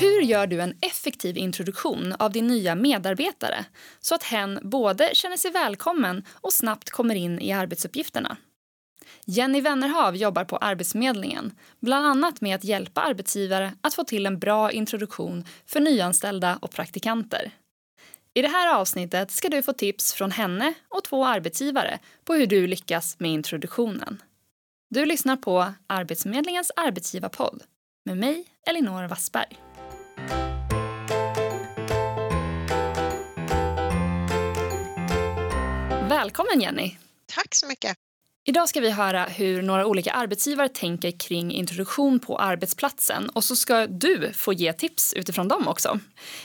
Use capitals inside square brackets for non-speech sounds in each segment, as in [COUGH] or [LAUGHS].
Hur gör du en effektiv introduktion av din nya medarbetare så att hen både känner sig välkommen och snabbt kommer in i arbetsuppgifterna? Jenny Wennerhav jobbar på Arbetsförmedlingen bland annat med att hjälpa arbetsgivare att få till en bra introduktion för nyanställda och praktikanter. I det här avsnittet ska du få tips från henne och två arbetsgivare på hur du lyckas med introduktionen. Du lyssnar på Arbetsförmedlingens arbetsgivarpodd med mig, Elinor Wassberg. Välkommen Jenny! Tack så mycket. Idag ska vi höra hur några olika arbetsgivare tänker kring introduktion på arbetsplatsen och så ska du få ge tips utifrån dem också.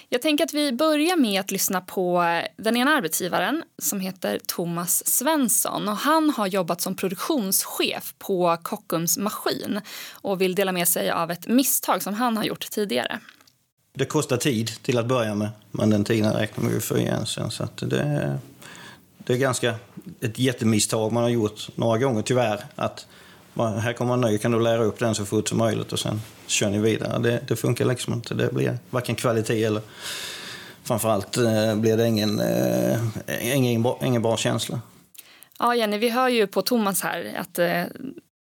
Jag tänker att vi börjar med att lyssna på den ena arbetsgivaren som heter Thomas Svensson och han har jobbat som produktionschef på Kockums Maskin och vill dela med sig av ett misstag som han har gjort tidigare. Det kostar tid till att börja med, men den tiden räknar vi för igen sen. Så att det, det är ganska ett jättemisstag man har gjort några gånger tyvärr. Att här kommer en ny, kan du lära upp den så fort som möjligt och sen kör ni vidare. Det, det funkar liksom inte. Det blir varken kvalitet eller framförallt eh, blir det ingen, eh, ingen, ingen bra känsla. Ja, Jenny, vi hör ju på Thomas här att eh,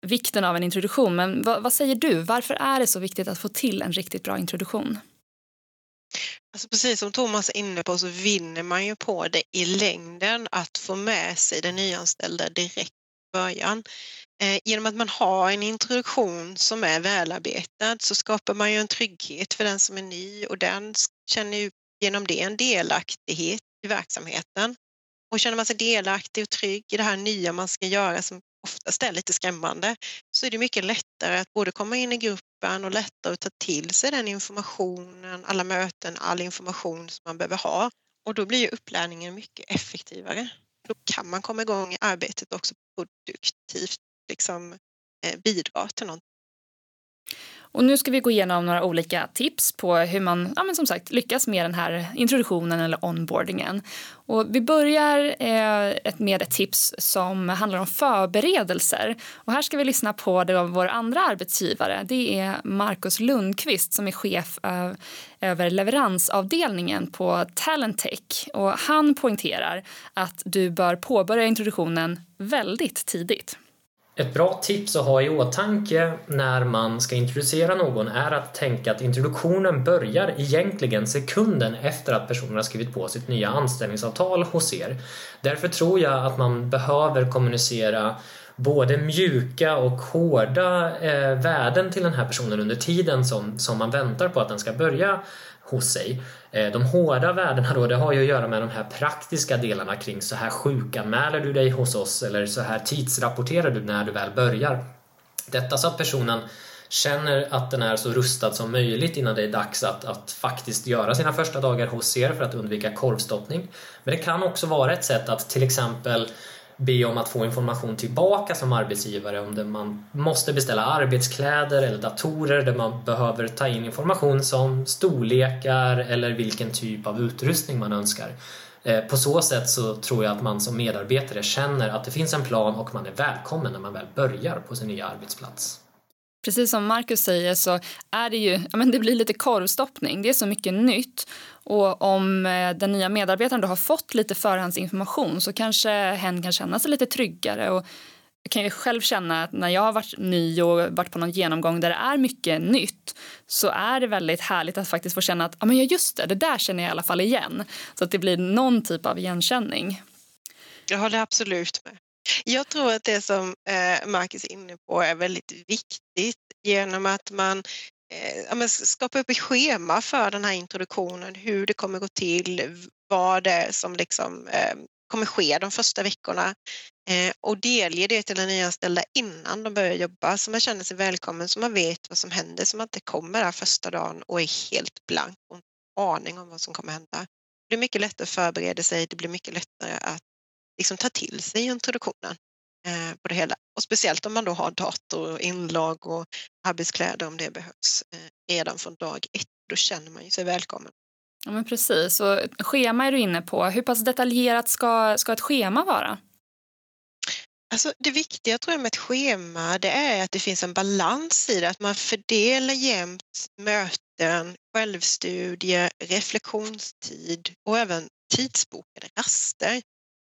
vikten av en introduktion. Men vad, vad säger du? Varför är det så viktigt att få till en riktigt bra introduktion? Alltså precis som Thomas är inne på så vinner man ju på det i längden att få med sig den nyanställda direkt i början. Eh, genom att man har en introduktion som är välarbetad så skapar man ju en trygghet för den som är ny och den känner ju genom det en delaktighet i verksamheten. Och känner man sig delaktig och trygg i det här nya man ska göra som oftast är lite skrämmande så är det mycket lättare att både komma in i gruppen och lättare att ta till sig den informationen, alla möten, all information som man behöver ha. Och då blir upplärningen mycket effektivare. Då kan man komma igång i arbetet också produktivt, liksom eh, bidra till någonting. Och nu ska vi gå igenom några olika tips på hur man ja, men som sagt, lyckas med den här introduktionen eller onboardingen. Och vi börjar eh, med ett tips som handlar om förberedelser. Och här ska vi lyssna på det av vår andra arbetsgivare. Det är Markus Lundqvist som är chef ö, över leveransavdelningen på Talentech. Och han poängterar att du bör påbörja introduktionen väldigt tidigt. Ett bra tips att ha i åtanke när man ska introducera någon är att tänka att introduktionen börjar egentligen sekunden efter att personen har skrivit på sitt nya anställningsavtal hos er. Därför tror jag att man behöver kommunicera både mjuka och hårda eh, värden till den här personen under tiden som, som man väntar på att den ska börja hos sig. Eh, de hårda värdena då, det har ju att göra med de här praktiska delarna kring så här sjukanmäler du dig hos oss eller så här tidsrapporterar du när du väl börjar. Detta så att personen känner att den är så rustad som möjligt innan det är dags att, att faktiskt göra sina första dagar hos er för att undvika korvstoppning. Men det kan också vara ett sätt att till exempel be om att få information tillbaka som arbetsgivare om det man måste beställa arbetskläder eller datorer där man behöver ta in information som storlekar eller vilken typ av utrustning man önskar. Eh, på så sätt så tror jag att man som medarbetare känner att det finns en plan och man är välkommen när man väl börjar på sin nya arbetsplats. Precis som Marcus säger så är det ju, ja, men det blir lite korvstoppning. Det är så mycket nytt. Och om eh, den nya medarbetaren då har fått lite förhandsinformation så kanske hen kan känna sig lite tryggare. Och jag kan ju själv känna att när jag har varit ny och varit på någon genomgång där det är mycket nytt så är det väldigt härligt att faktiskt få känna att ja, men just det, det där känner jag i alla fall igen. Så att det blir någon typ av igenkänning. Jag håller absolut med. Jag tror att det som eh, Marcus är inne på är väldigt viktigt genom att man eh, skapa upp ett schema för den här introduktionen, hur det kommer gå till, vad det är som liksom, eh, kommer ske de första veckorna eh, och delge det till den nyanställda innan de börjar jobba så man känner sig välkommen, så man vet vad som händer, så man inte kommer där första dagen och är helt blank och inte aning om vad som kommer hända. Det blir mycket lättare att förbereda sig, det blir mycket lättare att liksom ta till sig introduktionen på det hela. Och speciellt om man då har dator, inlag och arbetskläder om det behövs eh, redan från dag ett. Då känner man ju sig välkommen. Ja, men precis. Och schema är du inne på. Hur pass detaljerat ska, ska ett schema vara? Alltså, det viktiga tror jag med ett schema det är att det finns en balans i det, att man fördelar jämt möten, självstudie, reflektionstid och även tidsbokade raster.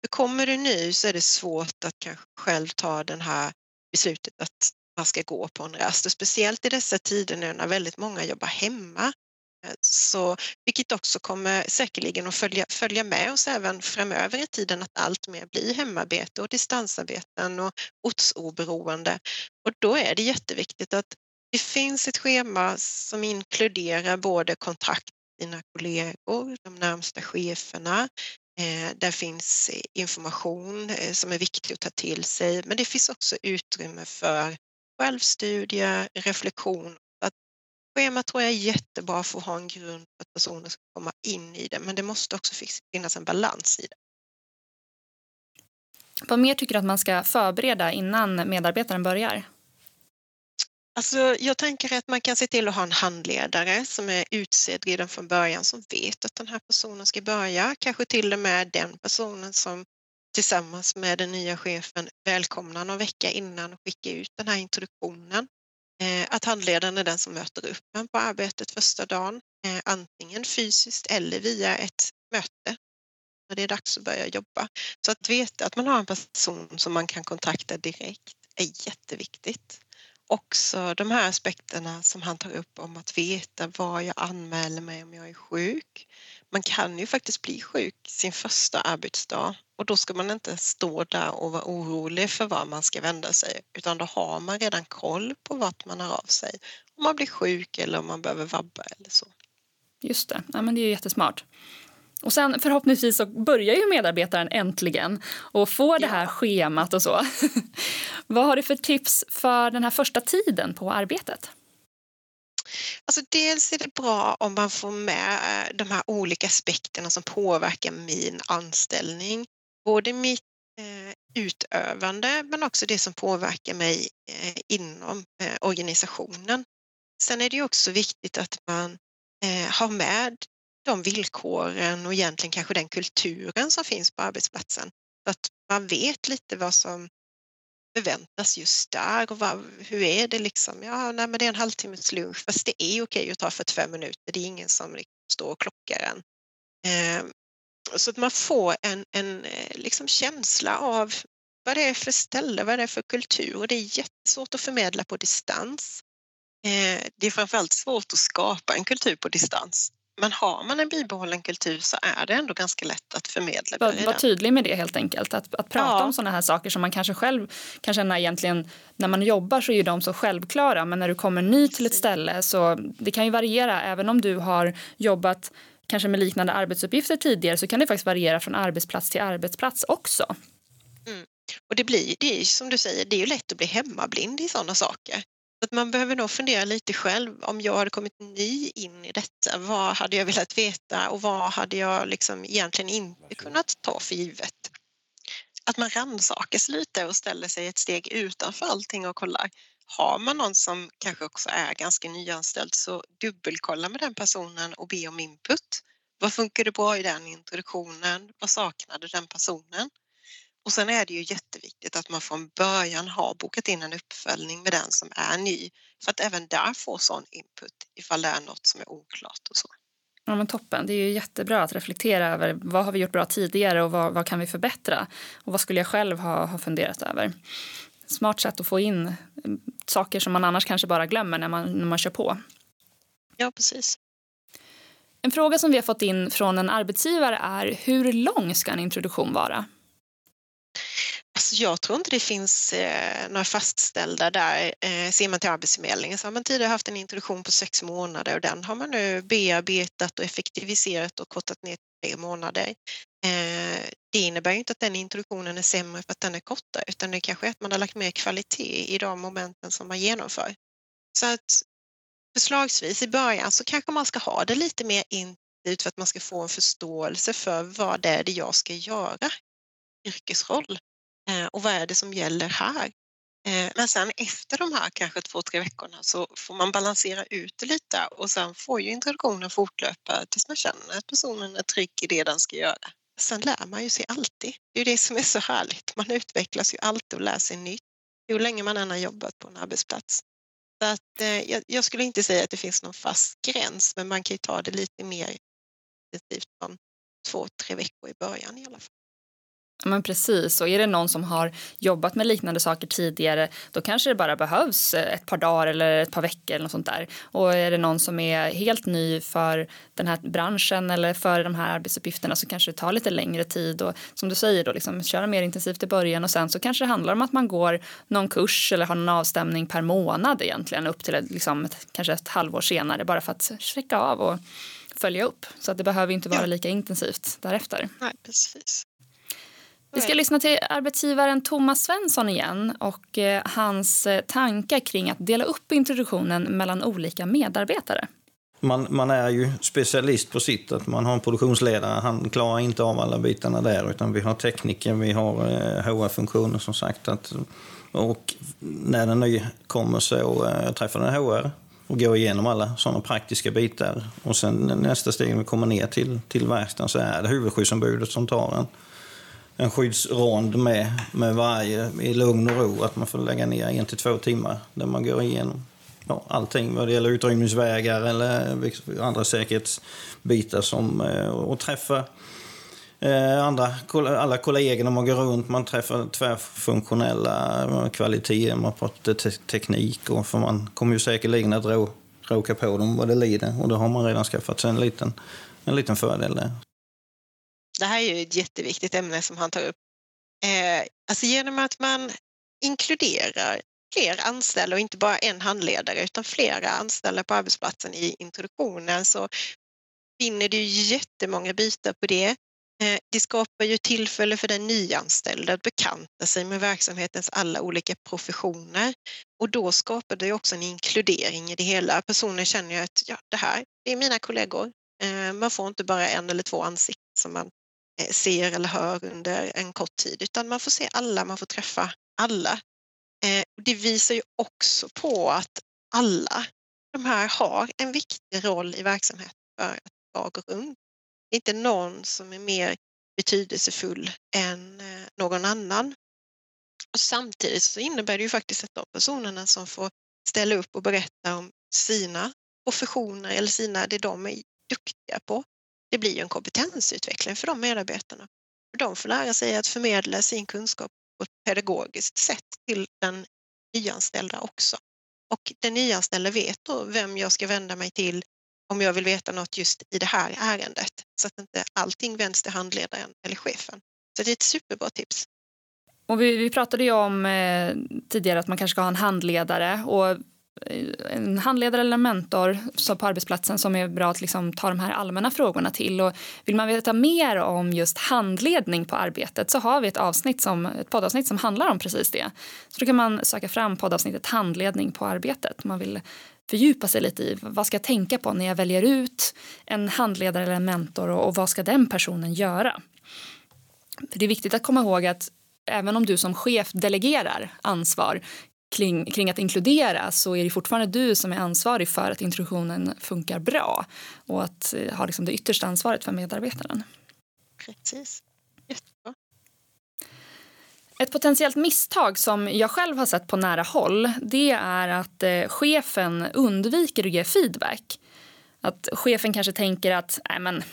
För kommer du ny så är det svårt att kanske själv ta det här beslutet att man ska gå på en rast och speciellt i dessa tider nu när väldigt många jobbar hemma eh, så, vilket också kommer säkerligen att följa, följa med oss även framöver i tiden att allt mer blir hemarbete och distansarbeten och ortsoberoende. Och då är det jätteviktigt att det finns ett schema som inkluderar både kontakt med dina kollegor, de närmsta cheferna, Eh, där finns eh, information eh, som är viktig att ta till sig, men det finns också utrymme för självstudie, reflektion Schema tror jag är jättebra för att ha en grund för att personer ska komma in i det, men det måste också finnas en balans i det. Vad mer tycker du att man ska förbereda innan medarbetaren börjar? Alltså, jag tänker att man kan se till att ha en handledare som är utsedd redan från början som vet att den här personen ska börja. Kanske till och med den personen som tillsammans med den nya chefen välkomnar någon vecka innan och skickar ut den här introduktionen. Eh, att handledaren är den som möter upp en på arbetet första dagen, eh, antingen fysiskt eller via ett möte när det är dags att börja jobba. Så att veta att man har en person som man kan kontakta direkt är jätteviktigt. Också de här aspekterna som han tar upp om att veta var jag anmäler mig om jag är sjuk. Man kan ju faktiskt bli sjuk sin första arbetsdag och då ska man inte stå där och vara orolig för var man ska vända sig utan då har man redan koll på vart man har av sig. Om man blir sjuk eller om man behöver vabba eller så. Just det, ja, men det är jättesmart. Och sen förhoppningsvis så börjar ju medarbetaren äntligen och får det här ja. schemat och så. [LAUGHS] Vad har du för tips för den här första tiden på arbetet? Alltså dels är det bra om man får med eh, de här olika aspekterna som påverkar min anställning. Både mitt eh, utövande men också det som påverkar mig eh, inom eh, organisationen. Sen är det också viktigt att man har med de villkoren och egentligen kanske den kulturen som finns på arbetsplatsen. Så att man vet lite vad som förväntas just där och vad, hur är det liksom? Ja, nej, men det är en halvtimmes lunch fast det är okej att ta 45 minuter. Det är ingen som liksom står och klockar en. Eh, så att man får en, en eh, liksom känsla av vad det är för ställe, vad det är för kultur och det är jättesvårt att förmedla på distans. Eh, det är framförallt svårt att skapa en kultur på distans. Men har man en bibehållen kultur så är det ändå ganska lätt att förmedla. Var, var tydlig med det helt enkelt. Att, att prata ja. om sådana här saker som man kanske själv kan känna egentligen när man jobbar så är ju de så självklara men när du kommer ny till ett ställe så det kan ju variera även om du har jobbat kanske med liknande arbetsuppgifter tidigare så kan det faktiskt variera från arbetsplats till arbetsplats också. Mm. Och det blir, det är som du säger, det är ju lätt att bli hemmablind i sådana saker. Att man behöver nog fundera lite själv om jag hade kommit ny in i detta. Vad hade jag velat veta och vad hade jag liksom egentligen inte kunnat ta för givet? Att man rannsakar sig lite och ställer sig ett steg utanför allting och kollar. Har man någon som kanske också är ganska nyanställd så dubbelkolla med den personen och be om input. Vad funkade bra i den introduktionen? Vad saknade den personen? Och sen är det ju jätteviktigt att man från början har bokat in en uppföljning med den som är ny för att även där få sån input ifall det är något som är oklart och så. Ja, men toppen. Det är ju jättebra att reflektera över vad har vi gjort bra tidigare och vad, vad kan vi förbättra? Och vad skulle jag själv ha, ha funderat över? Smart sätt att få in mm, saker som man annars kanske bara glömmer när man, när man kör på. Ja, precis. En fråga som vi har fått in från en arbetsgivare är hur lång ska en introduktion vara? Alltså, jag tror inte det finns eh, några fastställda där. Eh, ser man till Arbetsförmedlingen så har man tidigare haft en introduktion på sex månader och den har man nu bearbetat och effektiviserat och kortat ner till tre månader. Eh, det innebär inte att den introduktionen är sämre för att den är kortare utan det kanske är att man har lagt mer kvalitet i de momenten som man genomför. Så att förslagsvis i början så kanske man ska ha det lite mer intensivt för att man ska få en förståelse för vad det är det jag ska göra yrkesroll Eh, och vad är det som gäller här? Eh, men sen efter de här kanske två, tre veckorna så får man balansera ut det lite och sen får ju introduktionen fortlöpa tills man känner att personen är trygg i det den ska göra. sen lär man ju sig alltid. Det är ju det som är så härligt. Man utvecklas ju alltid och lär sig nytt hur länge man än har jobbat på en arbetsplats. Så att, eh, jag, jag, skulle inte säga att det finns någon fast gräns men man kan ju ta det lite mer intensivt från två, tre veckor i början i alla fall. Men precis, och är det någon som har jobbat med liknande saker tidigare då kanske det bara behövs ett par dagar eller ett par veckor eller något sånt där. Och är det någon som är helt ny för den här branschen eller för de här arbetsuppgifterna så kanske det tar lite längre tid och som du säger då liksom köra mer intensivt i början och sen så kanske det handlar om att man går någon kurs eller har någon avstämning per månad egentligen upp till liksom ett, kanske ett halvår senare bara för att checka av och följa upp så att det behöver inte vara lika intensivt därefter. Nej, precis. Vi ska lyssna till arbetsgivaren Thomas Svensson igen och eh, hans eh, tankar kring att dela upp introduktionen mellan olika medarbetare. Man, man, är ju specialist på sitt. Att man har en produktionsledare, han klarar inte av alla bitarna där. Utan vi har tekniker, vi har HR-funktioner som sagt. Att, och när den nya kommer så träffar den HR och går igenom alla sådana praktiska bitar. Och sen nästa steg när vi kommer ner till, till verkstaden så är det huvudskyddsombudet som tar en en skyddsrond med, med varje i lugn och ro. Att man får lägga ner en till två timmar där man går igenom ja, allting vad det gäller utrymningsvägar eller andra säkerhetsbitar som, eh, och träffa eh, andra, alla kollegor när man går runt. Man träffar tvärfunktionella kvaliteter, man pratar eh, teknik och för man kommer ju säkerligen att råka på dem vad det lider och då har man redan skaffat sig en liten, en liten fördel där. Det här är ju ett jätteviktigt ämne som han tar upp. Eh, alltså genom att man inkluderar fler anställda och inte bara en handledare utan flera anställda på arbetsplatsen i introduktionen så vinner du jättemånga bitar på det. Eh, det skapar ju tillfälle för den nyanställda att bekanta sig med verksamhetens alla olika professioner och då skapar det också en inkludering i det hela. Personen känner ju att ja, det här det är mina kollegor. Eh, man får inte bara en eller två ansikten som man Eh, ser eller hör under en kort tid utan man får se alla, man får träffa alla. Eh, det visar ju också på att alla de här har en viktig roll i verksamheten för att jag går runt. Det är inte någon som är mer betydelsefull än eh, någon annan. Och samtidigt så innebär det ju faktiskt att de personerna som får ställa upp och berätta om sina professioner eller sina, det de är duktiga på, det blir ju en kompetensutveckling för de medarbetarna. De får lära sig att förmedla sin kunskap på ett pedagogiskt sätt till den nyanställda också. Och den nyanställda vet då vem jag ska vända mig till om jag vill veta något just i det här ärendet så att inte allting vänds till handledaren eller chefen. Så det är ett superbra tips. Och vi, vi pratade ju om eh, tidigare att man kanske ska ha en handledare och en handledare eller en mentor så på arbetsplatsen som är bra att liksom ta de här allmänna frågorna till. Och vill man veta mer om just handledning på arbetet så har vi ett, avsnitt som, ett poddavsnitt som handlar om precis det. Så då kan man söka fram poddavsnittet handledning på arbetet. Man vill fördjupa sig lite i vad ska jag tänka på när jag väljer ut en handledare eller en mentor och, och vad ska den personen göra? För det är viktigt att komma ihåg att även om du som chef delegerar ansvar kring, kring att inkludera så är det fortfarande du som är ansvarig för att introduktionen funkar bra och att eh, ha liksom det yttersta ansvaret för medarbetaren. Precis. Jättebra. Ett potentiellt misstag som jag själv har sett på nära håll det är att eh, chefen undviker att ge feedback. Att chefen kanske tänker att Nej, men,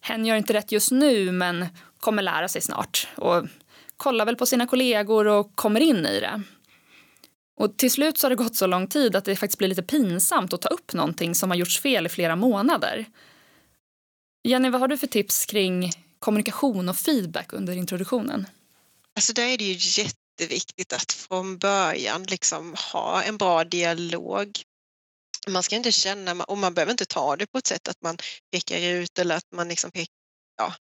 hen gör inte rätt just nu men kommer lära sig snart och kollar väl på sina kollegor och kommer in i det. Och till slut så har det gått så lång tid att det faktiskt blir lite pinsamt att ta upp någonting som har gjorts fel i flera månader. Jenny, vad har du för tips kring kommunikation och feedback under introduktionen? Alltså där är det ju jätteviktigt att från början liksom ha en bra dialog. Man ska inte känna, och man behöver inte ta det på ett sätt att man pekar ut eller att man liksom pekar, ja,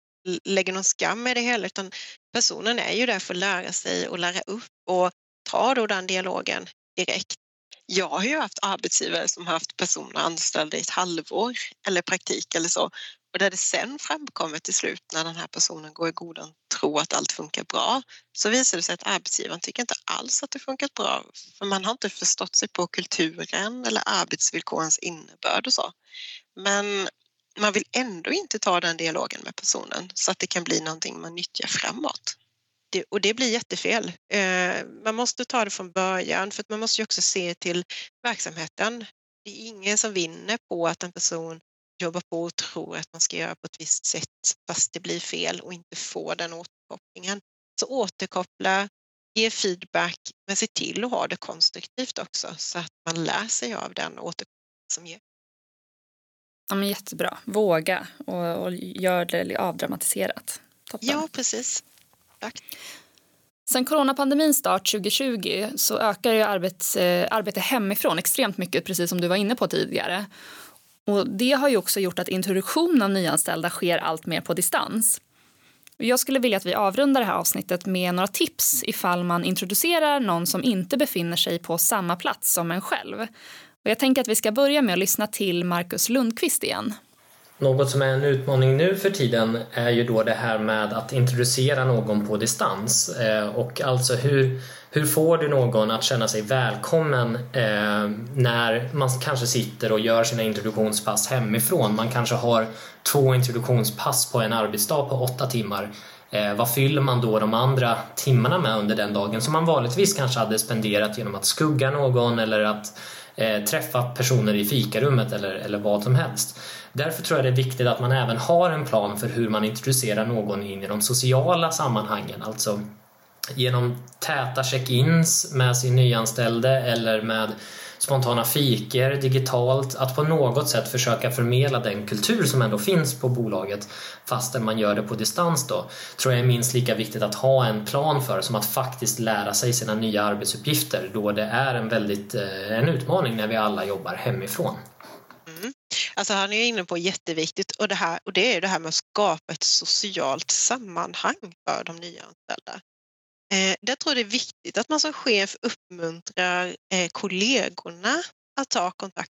lägger någon skam i det hela utan personen är ju där för att lära sig och lära upp och ta då den dialogen direkt. Jag har ju haft arbetsgivare som har haft personer anställda i ett halvår eller praktik eller så och där det sen framkommer till slut när den här personen går i godan tro att allt funkar bra så visar det sig att arbetsgivaren tycker inte alls att det funkat bra för man har inte förstått sig på kulturen eller arbetsvillkorens innebörd och så. Men man vill ändå inte ta den dialogen med personen så att det kan bli någonting man nyttjar framåt. Det, och det blir jättefel. Eh, man måste ta det från början för att man måste ju också se till verksamheten. Det är ingen som vinner på att en person jobbar på och tror att man ska göra på ett visst sätt fast det blir fel och inte får den återkopplingen. Så återkoppla, ge feedback men se till att ha det konstruktivt också så att man lär sig av den återkopplingen som ger. Ja, men jättebra. Våga och, och gör det avdramatiserat. Toppen. Ja, precis. Tack. Sen coronapandemins start 2020 så ökar ju arbets, eh, arbete hemifrån extremt mycket, precis som du var inne på tidigare. Och det har ju också gjort att introduktion av nyanställda sker allt mer på distans. Jag skulle vilja att vi avrundar det här avsnittet med några tips ifall man introducerar någon som inte befinner sig på samma plats som en själv. Och jag tänker att vi ska börja med att lyssna till Marcus Lundqvist igen. Något som är en utmaning nu för tiden är ju då det här med att introducera någon på distans. Eh, och alltså hur, hur får du någon att känna sig välkommen eh, när man kanske sitter och gör sina introduktionspass hemifrån? Man kanske har två introduktionspass på en arbetsdag på åtta timmar. Eh, vad fyller man då de andra timmarna med under den dagen som man vanligtvis kanske hade spenderat genom att skugga någon eller att träffa personer i fikarummet eller, eller vad som helst. Därför tror jag det är viktigt att man även har en plan för hur man introducerar någon in i de sociala sammanhangen, alltså genom täta check-ins med sin nyanställde eller med spontana fiker digitalt, att på något sätt försöka förmedla den kultur som ändå finns på bolaget fastän man gör det på distans då, tror jag är minst lika viktigt att ha en plan för som att faktiskt lära sig sina nya arbetsuppgifter då det är en väldigt eh, en utmaning när vi alla jobbar hemifrån. Alltså han är inne på jätteviktigt och det, här, och det är det här med att skapa ett socialt sammanhang för de nyanställda. Eh, där tror jag det är viktigt att man som chef uppmuntrar eh, kollegorna att ta kontakt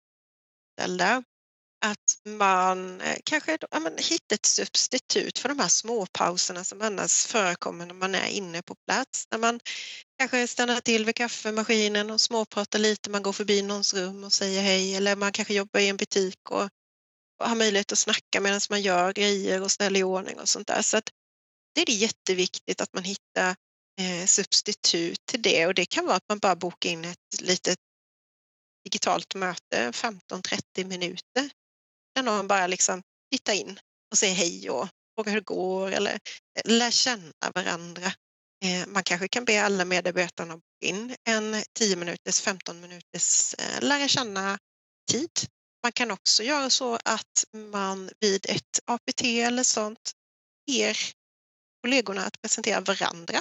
med anställda att man eh, kanske ja, men, hittar ett substitut för de här småpauserna som annars förekommer när man är inne på plats. När man kanske stannar till vid kaffemaskinen och småpratar lite, man går förbi någons rum och säger hej eller man kanske jobbar i en butik och, och har möjlighet att snacka medan man gör grejer och ställer i ordning och sånt där. Så att det är jätteviktigt att man hittar eh, substitut till det och det kan vara att man bara bokar in ett litet digitalt möte, 15-30 minuter, kan någon bara liksom titta in och säga hej och fråga hur det går eller lära lär känna varandra. Eh, man kanske kan be alla medarbetarna boka in en 10 minuters, 15 minuters eh, lära känna tid. Man kan också göra så att man vid ett APT eller sånt ger kollegorna att presentera varandra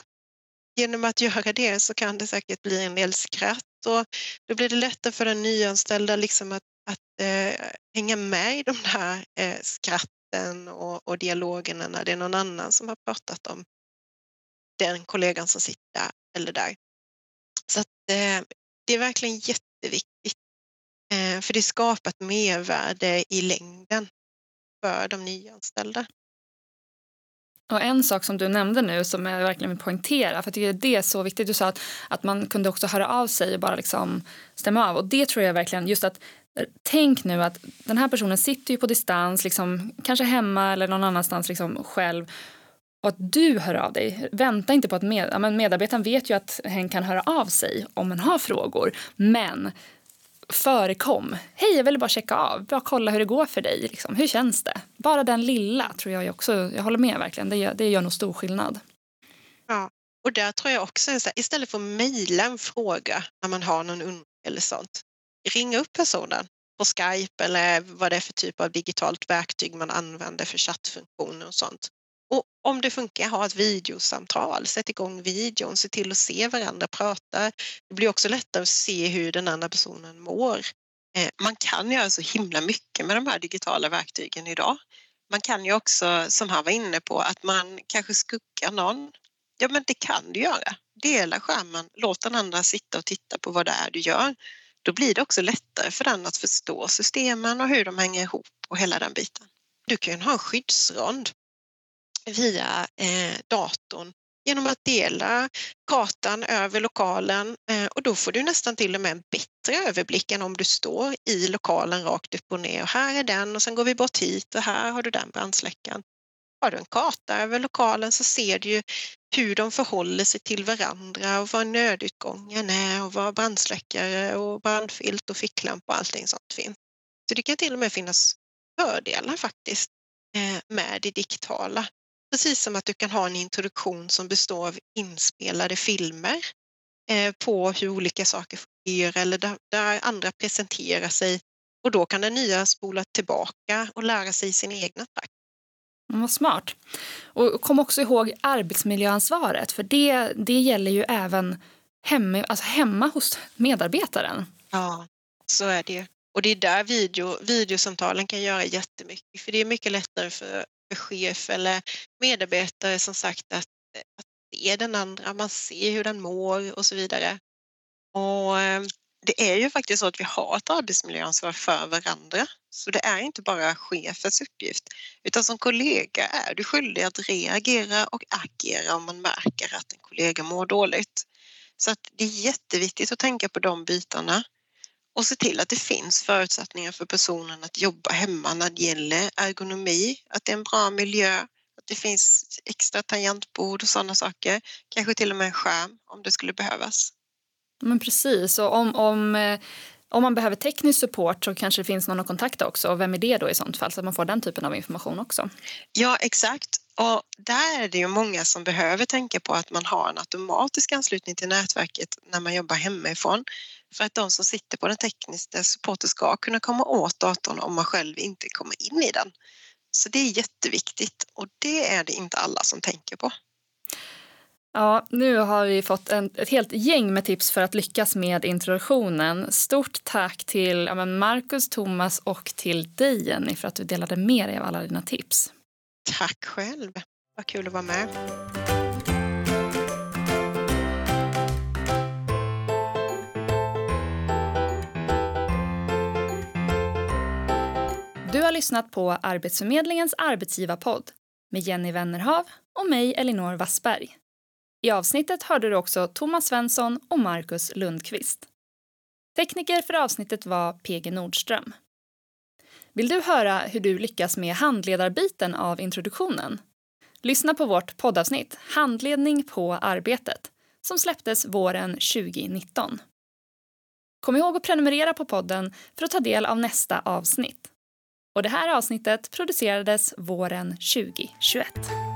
genom att göra det så kan det säkert bli en del skratt och då blir det lättare för den nyanställda liksom att, att eh, hänga med i de där eh, skratten och, och dialogerna när det är någon annan som har pratat om den kollegan som sitter där eller där. Så att, eh, det är verkligen jätteviktigt eh, för det skapar ett mervärde i längden för de nyanställda. Och en sak som du nämnde nu som jag verkligen vill poängtera, för jag det är så viktigt, du sa att, att man kunde också höra av sig och bara liksom stämma av. Och det tror jag verkligen, just att tänk nu att den här personen sitter ju på distans, liksom, kanske hemma eller någon annanstans liksom själv och att du hör av dig. Vänta inte på att med, medarbetaren vet ju att hen kan höra av sig om man har frågor. Men förekom. Hej, jag ville bara checka av. Bara kolla hur det går för dig. Liksom. Hur känns det? Bara den lilla tror jag också, jag håller med verkligen, det gör, det gör nog stor skillnad. Ja, och där tror jag också så här, istället för att mejla en fråga när man har någon undran eller sånt, ringa upp personen på Skype eller vad det är för typ av digitalt verktyg man använder för chattfunktioner och sånt. Och om det funkar, ha ett videosamtal, sätt igång videon, se till att se varandra prata. Det blir också lättare att se hur den andra personen mår. Eh, man kan göra så himla mycket med de här digitala verktygen idag. Man kan ju också, som han var inne på, att man kanske skuggar någon. Ja, men det kan du göra. Dela skärmen, låt den andra sitta och titta på vad det är du gör. Då blir det också lättare för den att förstå systemen och hur de hänger ihop och hela den biten. Du kan ju ha en skyddsrond via eh, datorn genom att dela kartan över lokalen eh, och då får du nästan till och med en bättre överblick än om du står i lokalen rakt upp och ner och här är den och sen går vi bort hit och här har du den brandsläckaren. Har du en karta över lokalen så ser du ju hur de förhåller sig till varandra och var nödutgången är och var brandsläckare och brandfilt och ficklampa och allting sånt finns. Så det kan till och med finnas fördelar faktiskt eh, med det digitala. Precis som att du kan ha en introduktion som består av inspelade filmer eh, på hur olika saker fungerar eller där andra presenterar sig och då kan den nya spola tillbaka och lära sig sin egna takt. Mm, vad smart. Och kom också ihåg arbetsmiljöansvaret för det, det gäller ju även hemma, alltså hemma hos medarbetaren. Ja, så är det ju. Och det är där video, videosamtalen kan göra jättemycket för det är mycket lättare för, för chef eller medarbetare som sagt att, att se den andra, man ser hur den mår och så vidare. Och eh, det är ju faktiskt så att vi har ett arbetsmiljöansvar för varandra. Så det är inte bara chefens uppgift utan som kollega är du skyldig att reagera och agera om man märker att en kollega mår dåligt. Så att det är jätteviktigt att tänka på de bitarna och se till att det finns förutsättningar för personen att jobba hemma när det gäller ergonomi, att det är en bra miljö, att det finns extra tangentbord och sådana saker. Kanske till och med en skärm om det skulle behövas. Men precis, och om, om, eh, om man behöver teknisk support så kanske det finns någon att kontakta också. Och vem är det då i sånt fall? Så att man får den typen av information också. Ja, exakt. Och där är det ju många som behöver tänka på att man har en automatisk anslutning till nätverket när man jobbar hemifrån. För att de som sitter på den tekniska supporten ska kunna komma åt datorn om man själv inte kommer in i den. Så det är jätteviktigt och det är det inte alla som tänker på. Ja, nu har vi fått en, ett helt gäng med tips för att lyckas med introduktionen. Stort tack till ja, Marcus, Thomas och till dig Jenny för att du delade med dig av alla dina tips. Tack själv. Vad kul att vara med. Du har lyssnat på Arbetsförmedlingens arbetsgivarpodd med Jenny Wennerhav och mig Elinor Wassberg. I avsnittet hörde du också Thomas Svensson och Marcus Lundqvist. Tekniker för avsnittet var PG Nordström. Vill du höra hur du lyckas med handledarbiten av introduktionen? Lyssna på vårt poddavsnitt Handledning på arbetet som släpptes våren 2019. Kom ihåg att prenumerera på podden för att ta del av nästa avsnitt. Och det här avsnittet producerades våren 2021.